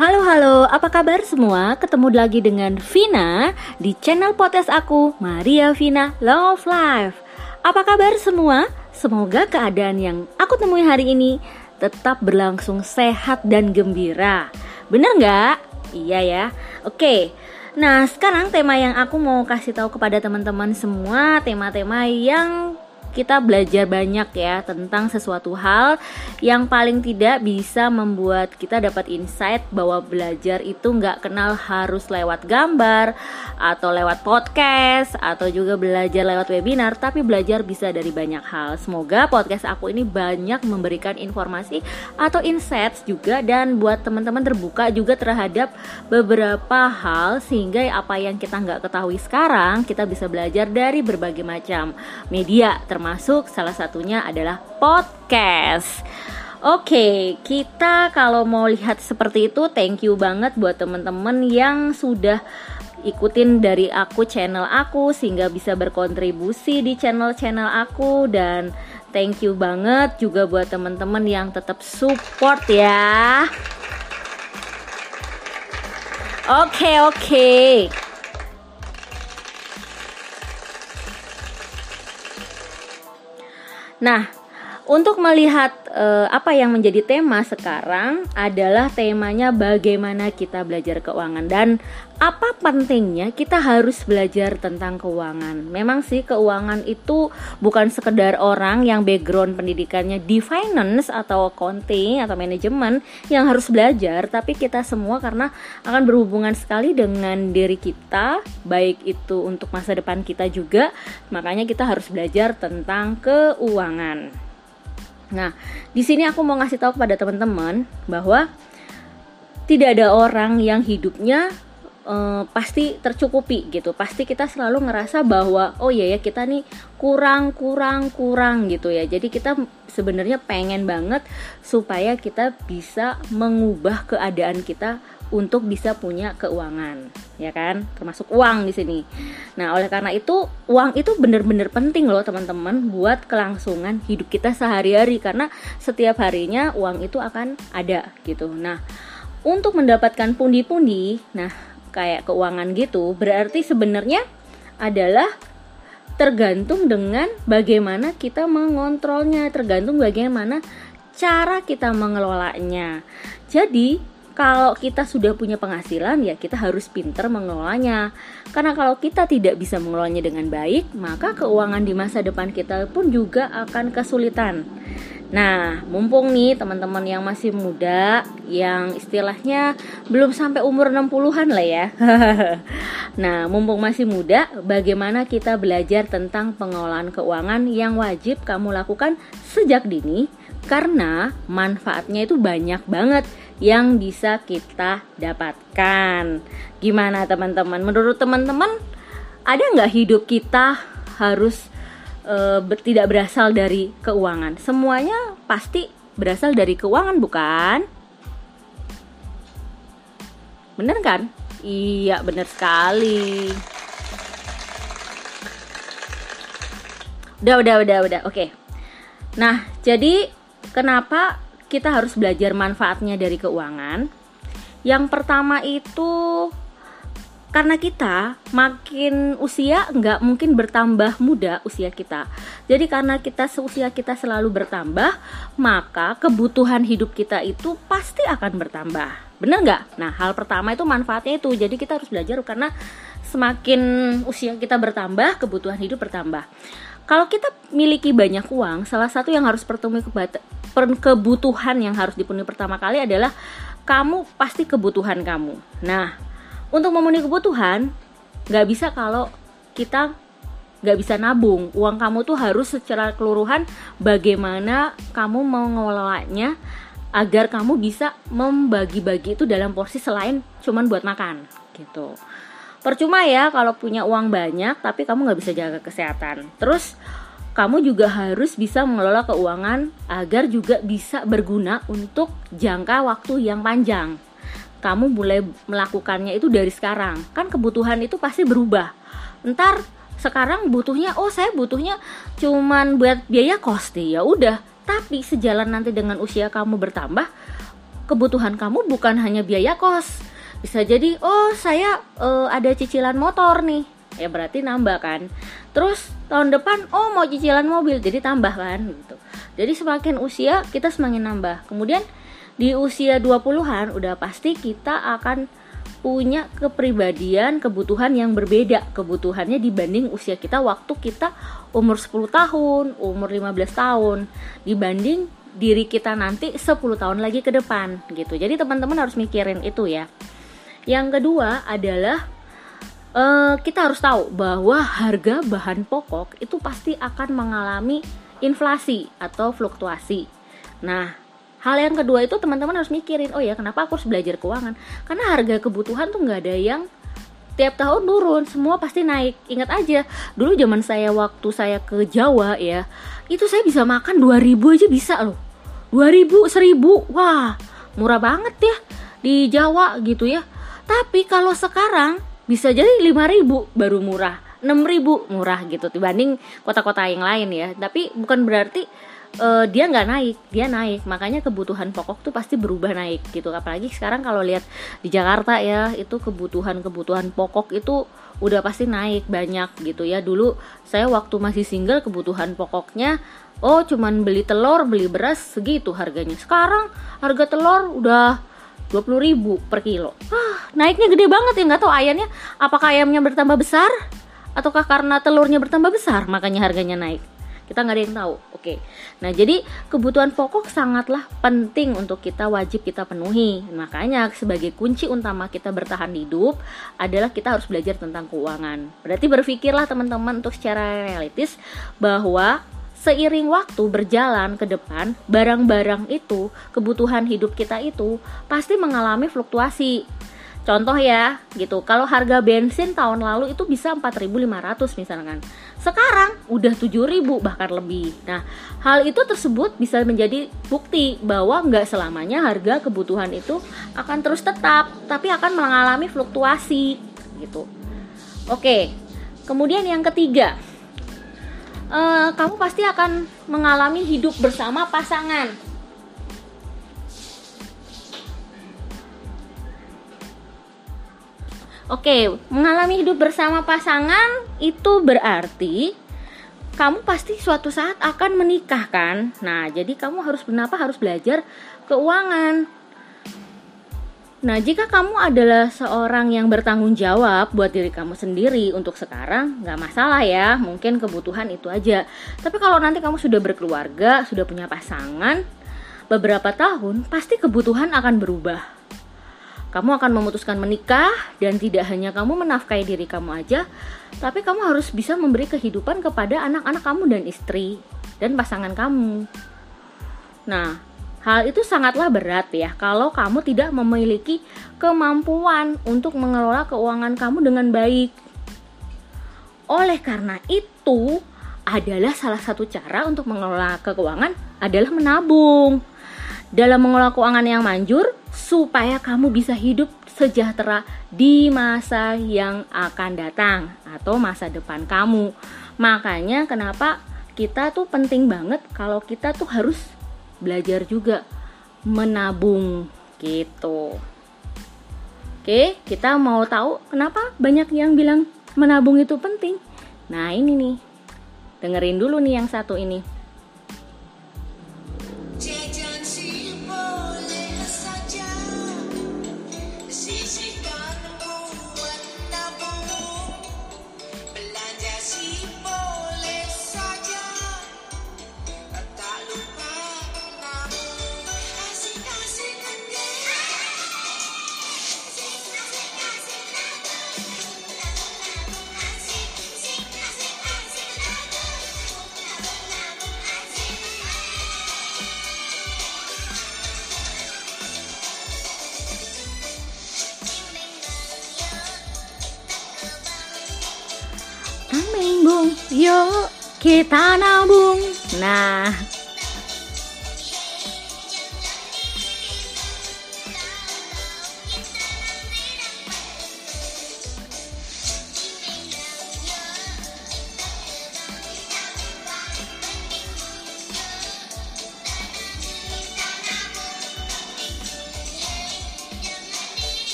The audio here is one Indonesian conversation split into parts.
Halo halo, apa kabar semua? Ketemu lagi dengan Vina di channel podcast aku, Maria Vina Love Life. Apa kabar semua? Semoga keadaan yang aku temui hari ini tetap berlangsung sehat dan gembira. Bener nggak? Iya ya. Oke. Nah, sekarang tema yang aku mau kasih tahu kepada teman-teman semua, tema-tema yang kita belajar banyak ya tentang sesuatu hal yang paling tidak bisa membuat kita dapat insight bahwa belajar itu nggak kenal harus lewat gambar atau lewat podcast atau juga belajar lewat webinar tapi belajar bisa dari banyak hal. Semoga podcast aku ini banyak memberikan informasi atau insights juga dan buat teman-teman terbuka juga terhadap beberapa hal sehingga apa yang kita nggak ketahui sekarang kita bisa belajar dari berbagai macam media termasuk salah satunya adalah podcast. Oke, kita kalau mau lihat seperti itu, thank you banget buat teman-teman yang sudah ikutin dari aku channel aku sehingga bisa berkontribusi di channel-channel aku dan thank you banget juga buat teman-teman yang tetap support ya. Oke, oke. Nah, untuk melihat uh, apa yang menjadi tema sekarang adalah temanya bagaimana kita belajar keuangan dan apa pentingnya kita harus belajar tentang keuangan. Memang sih keuangan itu bukan sekedar orang yang background pendidikannya di finance atau accounting atau manajemen yang harus belajar, tapi kita semua karena akan berhubungan sekali dengan diri kita, baik itu untuk masa depan kita juga, makanya kita harus belajar tentang keuangan. Nah, di sini aku mau ngasih tahu kepada teman-teman bahwa tidak ada orang yang hidupnya uh, pasti tercukupi gitu. Pasti kita selalu ngerasa bahwa oh iya ya kita nih kurang kurang kurang gitu ya. Jadi kita sebenarnya pengen banget supaya kita bisa mengubah keadaan kita untuk bisa punya keuangan, ya kan? Termasuk uang di sini. Nah, oleh karena itu, uang itu benar-benar penting loh, teman-teman, buat kelangsungan hidup kita sehari-hari karena setiap harinya uang itu akan ada gitu. Nah, untuk mendapatkan pundi-pundi, nah kayak keuangan gitu, berarti sebenarnya adalah tergantung dengan bagaimana kita mengontrolnya, tergantung bagaimana cara kita mengelolanya. Jadi, kalau kita sudah punya penghasilan ya kita harus pinter mengelolanya. Karena kalau kita tidak bisa mengelolanya dengan baik maka keuangan di masa depan kita pun juga akan kesulitan. Nah, mumpung nih teman-teman yang masih muda, yang istilahnya belum sampai umur 60-an lah ya. nah, mumpung masih muda, bagaimana kita belajar tentang pengelolaan keuangan yang wajib kamu lakukan sejak dini? Karena manfaatnya itu banyak banget yang bisa kita dapatkan. Gimana teman-teman? Menurut teman-teman ada nggak hidup kita harus e, tidak berasal dari keuangan? Semuanya pasti berasal dari keuangan bukan? Bener kan? Iya bener sekali. Udah udah udah udah oke. Nah jadi kenapa kita harus belajar manfaatnya dari keuangan. Yang pertama itu karena kita makin usia nggak mungkin bertambah muda usia kita. Jadi karena kita seusia kita selalu bertambah, maka kebutuhan hidup kita itu pasti akan bertambah. Bener nggak? Nah hal pertama itu manfaatnya itu. Jadi kita harus belajar karena semakin usia kita bertambah, kebutuhan hidup bertambah. Kalau kita miliki banyak uang, salah satu yang harus bertemu kebutuhan yang harus dipenuhi pertama kali adalah kamu pasti kebutuhan kamu. Nah, untuk memenuhi kebutuhan nggak bisa kalau kita nggak bisa nabung. Uang kamu tuh harus secara keluruhan bagaimana kamu mengelolanya agar kamu bisa membagi-bagi itu dalam porsi selain cuman buat makan gitu. Percuma ya kalau punya uang banyak tapi kamu nggak bisa jaga kesehatan. Terus kamu juga harus bisa mengelola keuangan agar juga bisa berguna untuk jangka waktu yang panjang. Kamu mulai melakukannya itu dari sekarang. Kan kebutuhan itu pasti berubah. Ntar sekarang butuhnya oh saya butuhnya cuman buat biaya kos ya udah. Tapi sejalan nanti dengan usia kamu bertambah, kebutuhan kamu bukan hanya biaya kos. Bisa jadi, oh saya uh, ada cicilan motor nih. Ya berarti nambah kan. Terus tahun depan, oh mau cicilan mobil, jadi tambah kan gitu. Jadi semakin usia kita semakin nambah. Kemudian di usia 20-an udah pasti kita akan punya kepribadian, kebutuhan yang berbeda kebutuhannya dibanding usia kita waktu kita umur 10 tahun, umur 15 tahun dibanding diri kita nanti 10 tahun lagi ke depan gitu. Jadi teman-teman harus mikirin itu ya. Yang kedua adalah uh, kita harus tahu bahwa harga bahan pokok itu pasti akan mengalami inflasi atau fluktuasi. Nah, hal yang kedua itu teman-teman harus mikirin oh ya kenapa aku harus belajar keuangan? Karena harga kebutuhan tuh nggak ada yang tiap tahun turun semua pasti naik. Ingat aja dulu zaman saya waktu saya ke Jawa ya itu saya bisa makan 2000 aja bisa loh. 2000 1000 wah murah banget ya di Jawa gitu ya tapi kalau sekarang bisa jadi 5000 baru murah 6000 murah gitu dibanding kota-kota yang lain ya. Tapi bukan berarti uh, dia nggak naik dia naik. Makanya kebutuhan pokok tuh pasti berubah naik gitu. Apalagi sekarang kalau lihat di Jakarta ya itu kebutuhan kebutuhan pokok itu udah pasti naik banyak gitu ya. Dulu saya waktu masih single kebutuhan pokoknya oh cuman beli telur beli beras segitu harganya. Sekarang harga telur udah 20 ribu per kilo. Naiknya gede banget ya nggak tahu ayamnya apakah ayamnya bertambah besar ataukah karena telurnya bertambah besar makanya harganya naik. Kita nggak ada yang tahu oke. Nah jadi kebutuhan pokok sangatlah penting untuk kita wajib kita penuhi. Makanya sebagai kunci utama kita bertahan hidup adalah kita harus belajar tentang keuangan. Berarti berpikirlah teman-teman untuk secara realistis bahwa seiring waktu berjalan ke depan, barang-barang itu, kebutuhan hidup kita itu pasti mengalami fluktuasi. Contoh ya, gitu. Kalau harga bensin tahun lalu itu bisa 4.500 misalkan. Sekarang udah 7.000 bahkan lebih. Nah, hal itu tersebut bisa menjadi bukti bahwa nggak selamanya harga kebutuhan itu akan terus tetap, tapi akan mengalami fluktuasi gitu. Oke. Kemudian yang ketiga, uh, kamu pasti akan mengalami hidup bersama pasangan Oke, mengalami hidup bersama pasangan itu berarti kamu pasti suatu saat akan menikah kan? Nah, jadi kamu harus kenapa harus belajar keuangan. Nah, jika kamu adalah seorang yang bertanggung jawab buat diri kamu sendiri untuk sekarang, nggak masalah ya, mungkin kebutuhan itu aja. Tapi kalau nanti kamu sudah berkeluarga, sudah punya pasangan, beberapa tahun pasti kebutuhan akan berubah kamu akan memutuskan menikah dan tidak hanya kamu menafkahi diri kamu aja, tapi kamu harus bisa memberi kehidupan kepada anak-anak kamu dan istri dan pasangan kamu. Nah, hal itu sangatlah berat ya kalau kamu tidak memiliki kemampuan untuk mengelola keuangan kamu dengan baik. Oleh karena itu, adalah salah satu cara untuk mengelola keuangan adalah menabung. Dalam mengelola keuangan yang manjur, supaya kamu bisa hidup sejahtera di masa yang akan datang atau masa depan kamu. Makanya kenapa kita tuh penting banget kalau kita tuh harus belajar juga menabung gitu. Oke, kita mau tahu kenapa banyak yang bilang menabung itu penting. Nah, ini nih. Dengerin dulu nih yang satu ini. Kita nabung. Nah,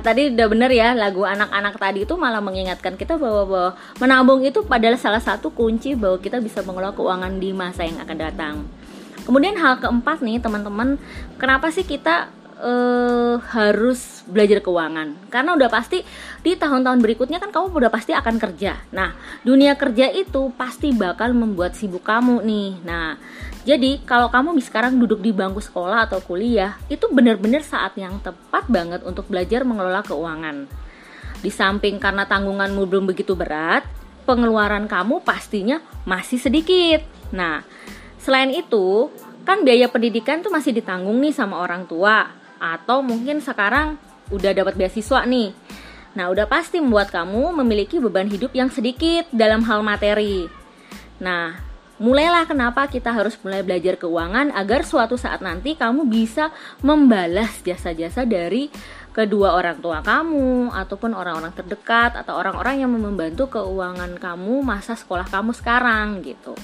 Tadi udah bener ya lagu anak-anak tadi itu malah mengingatkan kita bahwa, bahwa menabung itu adalah salah satu kunci bahwa kita bisa mengelola keuangan di masa yang akan datang. Kemudian hal keempat nih teman-teman, kenapa sih kita uh, harus belajar keuangan karena udah pasti di tahun-tahun berikutnya kan kamu udah pasti akan kerja. Nah, dunia kerja itu pasti bakal membuat sibuk kamu nih. Nah, jadi kalau kamu sekarang duduk di bangku sekolah atau kuliah, itu benar-benar saat yang tepat banget untuk belajar mengelola keuangan. Di samping karena tanggunganmu belum begitu berat, pengeluaran kamu pastinya masih sedikit. Nah, selain itu, kan biaya pendidikan tuh masih ditanggung nih sama orang tua atau mungkin sekarang udah dapat beasiswa nih. Nah, udah pasti membuat kamu memiliki beban hidup yang sedikit dalam hal materi. Nah, mulailah kenapa kita harus mulai belajar keuangan agar suatu saat nanti kamu bisa membalas jasa-jasa dari kedua orang tua kamu ataupun orang-orang terdekat atau orang-orang yang membantu keuangan kamu masa sekolah kamu sekarang gitu.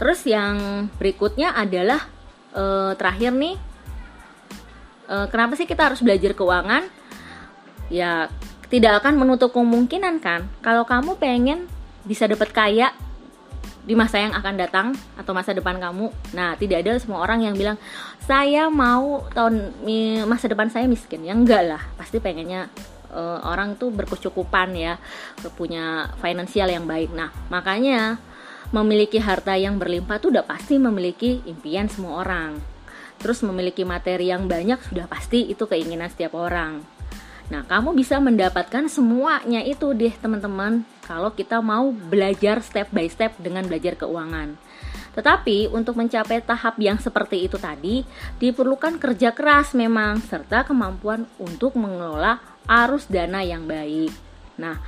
Terus yang berikutnya adalah eh, terakhir nih uh, kenapa sih kita harus belajar keuangan ya tidak akan menutup kemungkinan kan kalau kamu pengen bisa dapat kaya di masa yang akan datang atau masa depan kamu. Nah, tidak ada semua orang yang bilang saya mau tahun masa depan saya miskin. Ya enggak lah, pasti pengennya uh, orang tuh berkecukupan ya, punya finansial yang baik. Nah, makanya memiliki harta yang berlimpah tuh udah pasti memiliki impian semua orang terus memiliki materi yang banyak sudah pasti itu keinginan setiap orang. Nah, kamu bisa mendapatkan semuanya itu deh, teman-teman, kalau kita mau belajar step by step dengan belajar keuangan. Tetapi untuk mencapai tahap yang seperti itu tadi, diperlukan kerja keras memang serta kemampuan untuk mengelola arus dana yang baik. Nah,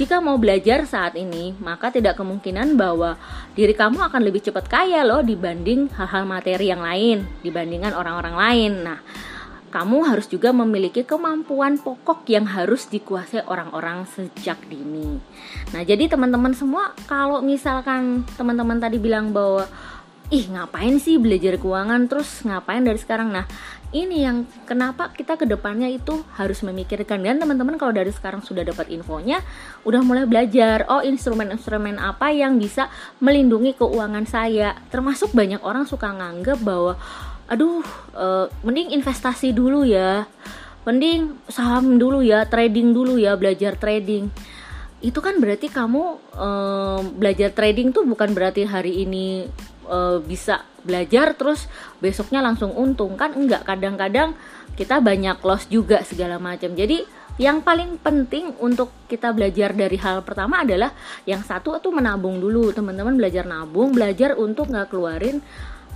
jika mau belajar saat ini, maka tidak kemungkinan bahwa diri kamu akan lebih cepat kaya loh dibanding hal-hal materi yang lain, dibandingkan orang-orang lain. Nah, kamu harus juga memiliki kemampuan pokok yang harus dikuasai orang-orang sejak dini. Nah, jadi teman-teman semua, kalau misalkan teman-teman tadi bilang bahwa ih ngapain sih belajar keuangan terus ngapain dari sekarang nah ini yang kenapa kita ke depannya itu harus memikirkan. Dan teman-teman kalau dari sekarang sudah dapat infonya udah mulai belajar oh instrumen-instrumen apa yang bisa melindungi keuangan saya. Termasuk banyak orang suka nganggap bahwa aduh uh, mending investasi dulu ya. Mending saham dulu ya trading dulu ya belajar trading. Itu kan berarti kamu um, belajar trading tuh bukan berarti hari ini uh, bisa belajar terus besoknya langsung untung. Kan enggak kadang-kadang kita banyak loss juga segala macam. Jadi yang paling penting untuk kita belajar dari hal pertama adalah yang satu itu menabung dulu. Teman-teman belajar nabung belajar untuk nggak keluarin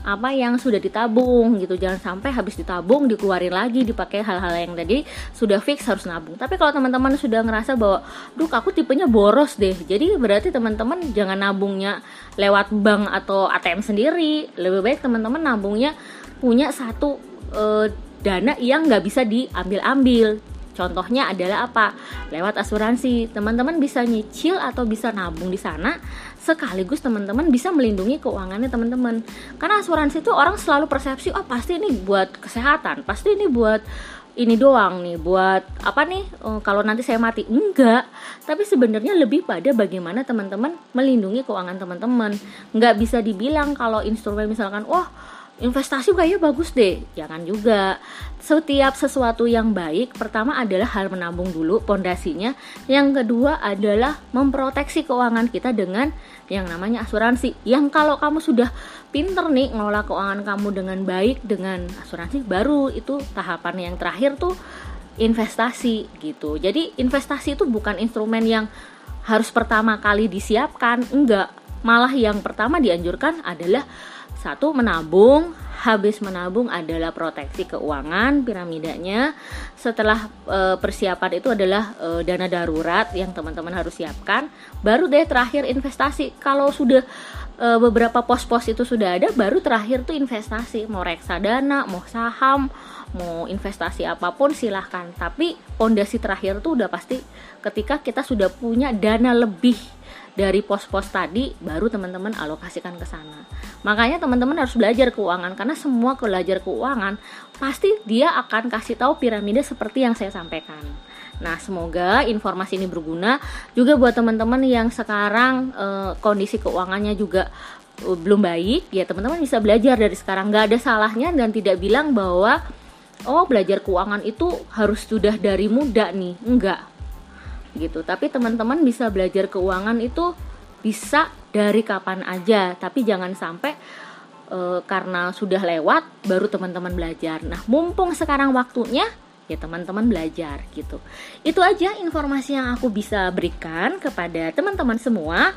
apa yang sudah ditabung gitu. Jangan sampai habis ditabung dikeluarin lagi dipakai hal-hal yang tadi sudah fix harus nabung. Tapi kalau teman-teman sudah ngerasa bahwa duh aku tipenya boros deh. Jadi berarti teman-teman jangan nabungnya lewat bank atau ATM sendiri. Lebih baik teman-teman nabungnya punya satu e, dana yang nggak bisa diambil-ambil. Contohnya adalah apa? Lewat asuransi, teman-teman bisa nyicil atau bisa nabung di sana sekaligus teman-teman bisa melindungi keuangannya teman-teman. Karena asuransi itu orang selalu persepsi, oh pasti ini buat kesehatan, pasti ini buat ini doang nih buat apa nih oh, kalau nanti saya mati. Enggak. Tapi sebenarnya lebih pada bagaimana teman-teman melindungi keuangan teman-teman. Nggak bisa dibilang kalau instrumen misalkan wah investasi kayaknya bagus deh. Jangan juga. Setiap sesuatu yang baik pertama adalah hal menabung dulu pondasinya. Yang kedua adalah memproteksi keuangan kita dengan yang namanya asuransi. Yang kalau kamu sudah pinter nih ngelola keuangan kamu dengan baik dengan asuransi baru itu tahapan yang terakhir tuh investasi gitu. Jadi investasi itu bukan instrumen yang harus pertama kali disiapkan enggak. Malah yang pertama dianjurkan adalah satu menabung, habis menabung adalah proteksi keuangan piramidanya. Setelah e, persiapan itu adalah e, dana darurat yang teman-teman harus siapkan. Baru deh terakhir investasi. Kalau sudah e, beberapa pos-pos itu sudah ada baru terakhir tuh investasi mau reksadana mau saham mau investasi apa pun silahkan tapi pondasi terakhir tuh udah pasti ketika kita sudah punya dana lebih dari pos-pos tadi baru teman-teman alokasikan ke sana. Makanya teman-teman harus belajar keuangan karena semua belajar keuangan pasti dia akan kasih tahu piramida seperti yang saya sampaikan. Nah, semoga informasi ini berguna juga buat teman-teman yang sekarang e, kondisi keuangannya juga e, belum baik. Ya, teman-teman bisa belajar dari sekarang. Gak ada salahnya dan tidak bilang bahwa oh belajar keuangan itu harus sudah dari muda nih. Enggak. Gitu. Tapi teman-teman bisa belajar keuangan itu bisa dari kapan aja. Tapi jangan sampai e, karena sudah lewat baru teman-teman belajar. Nah mumpung sekarang waktunya ya teman-teman belajar gitu. Itu aja informasi yang aku bisa berikan kepada teman-teman semua.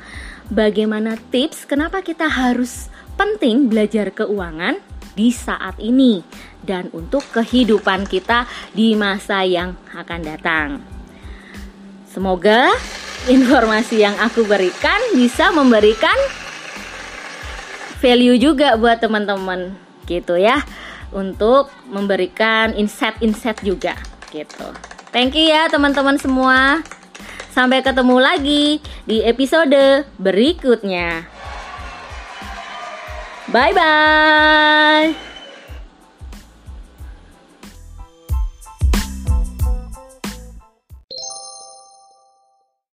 Bagaimana tips kenapa kita harus penting belajar keuangan di saat ini dan untuk kehidupan kita di masa yang akan datang. Semoga informasi yang aku berikan bisa memberikan value juga buat teman-teman gitu ya untuk memberikan insight-insight juga gitu. Thank you ya teman-teman semua. Sampai ketemu lagi di episode berikutnya. Bye bye.